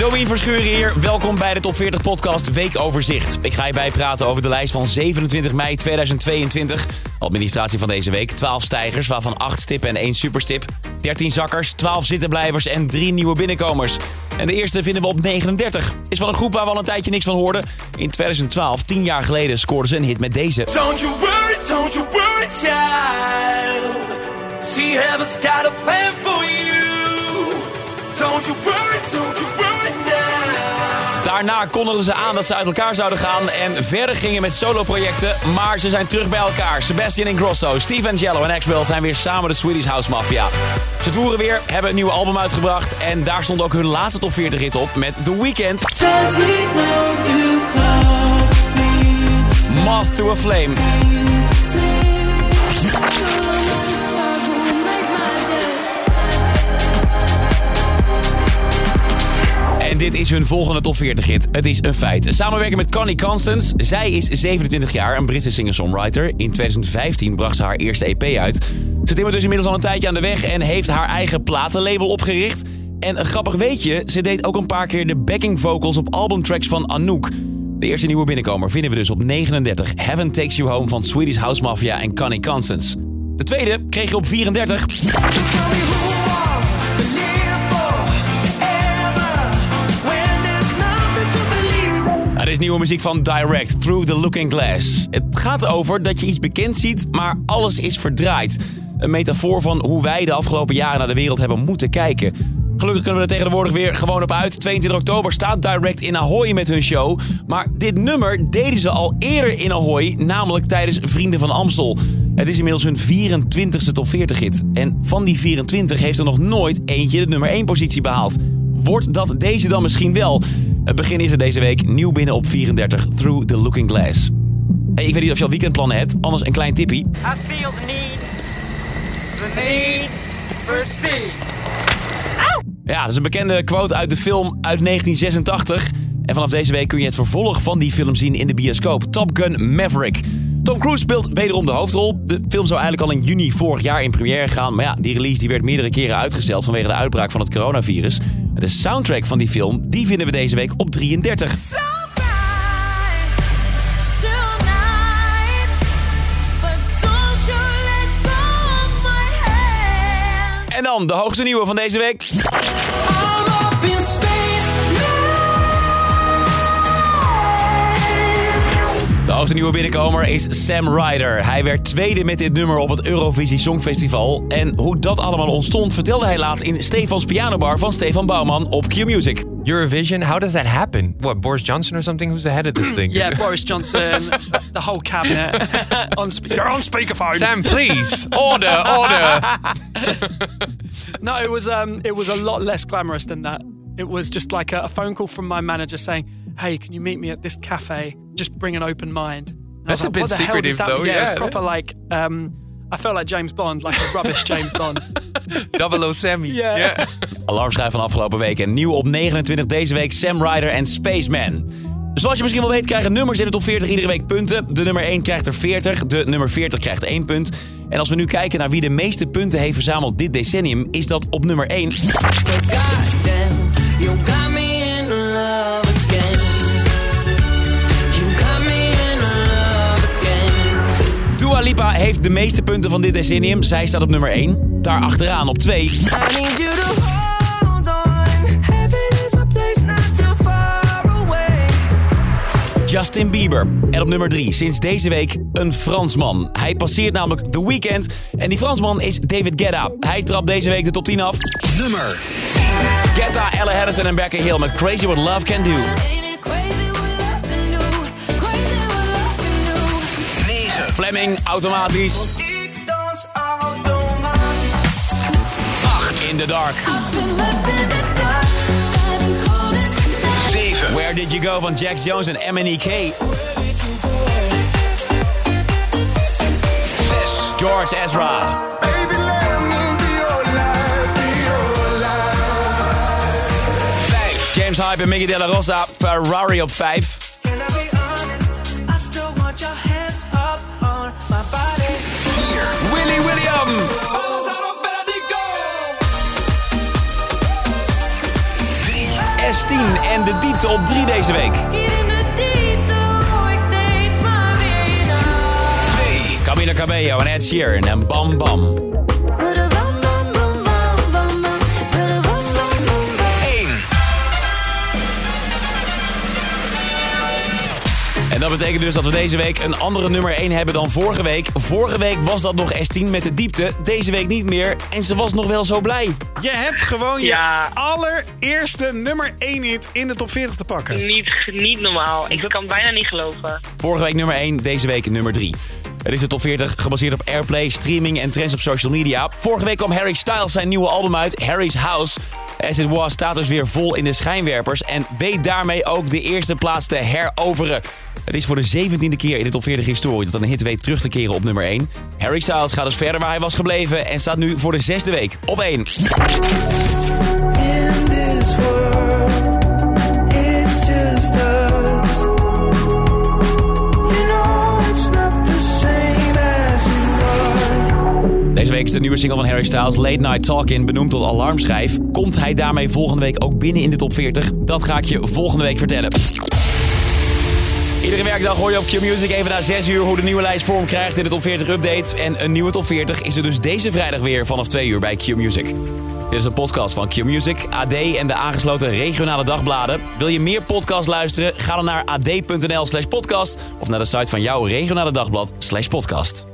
Domien Verschuren hier. Welkom bij de Top 40 Podcast Weekoverzicht. Ik ga je bijpraten over de lijst van 27 mei 2022. Administratie van deze week. 12 stijgers, waarvan 8 stippen en 1 superstip. 13 zakkers, 12 zittenblijvers en 3 nieuwe binnenkomers. En de eerste vinden we op 39. Is van een groep waar we al een tijdje niks van hoorden. In 2012, 10 jaar geleden, scoorden ze een hit met deze. Don't you worry, don't you worry, child. She got a plan for you. Don't you worry, don't you worry. Daarna kondigden ze aan dat ze uit elkaar zouden gaan en verder gingen met soloprojecten. Maar ze zijn terug bij elkaar. Sebastian Ingrosso, Steve Angelo en Axwell zijn weer samen de Swedish House Mafia. Ze toeren weer, hebben een nieuw album uitgebracht en daar stond ook hun laatste top 40 hit op met The Weeknd. To Moth Through a Flame. Dit is hun volgende top 40 hit. Het is een feit. Samenwerken met Connie Constance. Zij is 27 jaar, een Britse singer-songwriter. In 2015 bracht ze haar eerste EP uit. Ze timmert dus inmiddels al een tijdje aan de weg en heeft haar eigen platenlabel opgericht. En een grappig weetje, ze deed ook een paar keer de backing vocals op albumtracks van Anouk. De eerste nieuwe binnenkomer vinden we dus op 39. Heaven Takes You Home van Swedish House Mafia en Connie Constance. De tweede kreeg je op 34. Is nieuwe muziek van Direct, Through the Looking Glass. Het gaat over dat je iets bekend ziet, maar alles is verdraaid. Een metafoor van hoe wij de afgelopen jaren naar de wereld hebben moeten kijken. Gelukkig kunnen we er tegenwoordig weer gewoon op uit. 22 oktober staat Direct in Ahoy met hun show. Maar dit nummer deden ze al eerder in Ahoy, namelijk tijdens Vrienden van Amstel. Het is inmiddels hun 24ste top 40 hit. En van die 24 heeft er nog nooit eentje de nummer 1 positie behaald. Wordt dat deze dan misschien wel? Het begin is er deze week nieuw binnen op 34, Through the Looking Glass. Hey, ik weet niet of je al weekendplannen hebt, anders een klein tippie. I feel the need, the need for speed. Ja, dat is een bekende quote uit de film uit 1986. En vanaf deze week kun je het vervolg van die film zien in de bioscoop. Top Gun Maverick. Tom Cruise speelt wederom de hoofdrol. De film zou eigenlijk al in juni vorig jaar in première gaan. Maar ja, die release die werd meerdere keren uitgesteld vanwege de uitbraak van het coronavirus. De soundtrack van die film die vinden we deze week op 33. so bright tonight? But don't you let go of my hand. En dan de hoogste nieuwe van deze week. Now. De nieuwe binnenkomer is Sam Ryder. Hij werd tweede met dit nummer op het Eurovisie Songfestival. En hoe dat allemaal ontstond vertelde hij laatst in Stefans Pianobar van Stefan Bouwman op Q-Music. Eurovision, how does that happen? What, Boris Johnson or something? Who's the head of this thing? Yeah, Boris Johnson, the whole cabinet. on spe- you're on speakerphone. Sam, please, order, order. No, it was um, it was a lot less glamorous than that. It was just like a, a phone call from my manager saying, "Hey, can you meet me at this cafe? Just bring an open mind." And That's a bit "What the hell does secretive, that though, mean?" Yeah, yeah. it's proper like um, I felt like James Bond, like a rubbish James Bond. Double O Sammy. Yeah. yeah. Alarmschijf van afgelopen week. En nieuw op 29 deze week Sam Ryder en Spaceman. Zoals je misschien wel weet krijgen nummers in de top 40 iedere week punten. De nummer 1 krijgt er 40, de nummer 40 krijgt 1 punt. En als we nu kijken naar wie de meeste punten heeft verzameld dit decennium, is dat op nummer 1 Lipa heeft de meeste punten van dit decennium. Zij staat op nummer 1. Daar achteraan op 2 I need you to hold on. Heaven is a place not too far away. Justin Bieber. En op nummer 3 sinds deze week een Fransman. Hij passeert namelijk The Weeknd. En die Fransman is David Guetta. Hij trapt deze week de top 10 af. Nummer Guetta, Ella Henderson en Becky Hill met Crazy What Love Can Do. Fleming, automatisch. Ik dans automatisch. 8. In the Dark. 7. Where Did You Go van Jax Jones en MNEK. 6. George Ezra. Baby, let me be your life, be your life. 5. James Hype en Miggy De La Rosa. Ferrari op 5. S10 en de diepte op 3 deze week. Hier in de diepte hoor ik steeds maar weer je naam. 2. Camila Cabello en Ed Sheeran en Bam. Bam, dat betekent dus dat we deze week een andere nummer 1 hebben dan vorige week. Vorige week was dat nog S10 met de diepte. Deze week niet meer. En ze was nog wel zo blij. Je hebt gewoon je allereerste nummer 1 hit in de top 40 te pakken. Niet, niet normaal. Ik Dat- kan het bijna niet geloven. Vorige week nummer 1, deze week nummer 3. Het is de top 40 gebaseerd op airplay, streaming en trends op social media. Vorige week kwam Harry Styles zijn nieuwe album uit, Harry's House. As It Was staat dus weer vol in de schijnwerpers en weet daarmee ook de eerste plaats te heroveren. Het is voor de 17e keer in de top 40 historie dat een hit weet terug te keren op nummer 1. Harry Styles gaat dus verder waar hij was gebleven en staat nu voor de zesde week op 1. In this world, de nieuwe single van Harry Styles, Late Night Talkin', benoemd tot alarmschijf. Komt hij daarmee volgende week ook binnen in de top 40? Dat ga ik je volgende week vertellen. Iedere werkdag hoor je op Q-Music even na 6 uur hoe de nieuwe lijst vorm krijgt in de top 40 update. En een nieuwe top 40 is er dus deze vrijdag weer vanaf 2 uur bij Q-Music. Dit is een podcast van Q-Music, AD en de aangesloten regionale dagbladen. Wil je meer podcast luisteren? Ga dan naar ad.nl slash podcast of naar de site van jouw regionale dagblad slash podcast.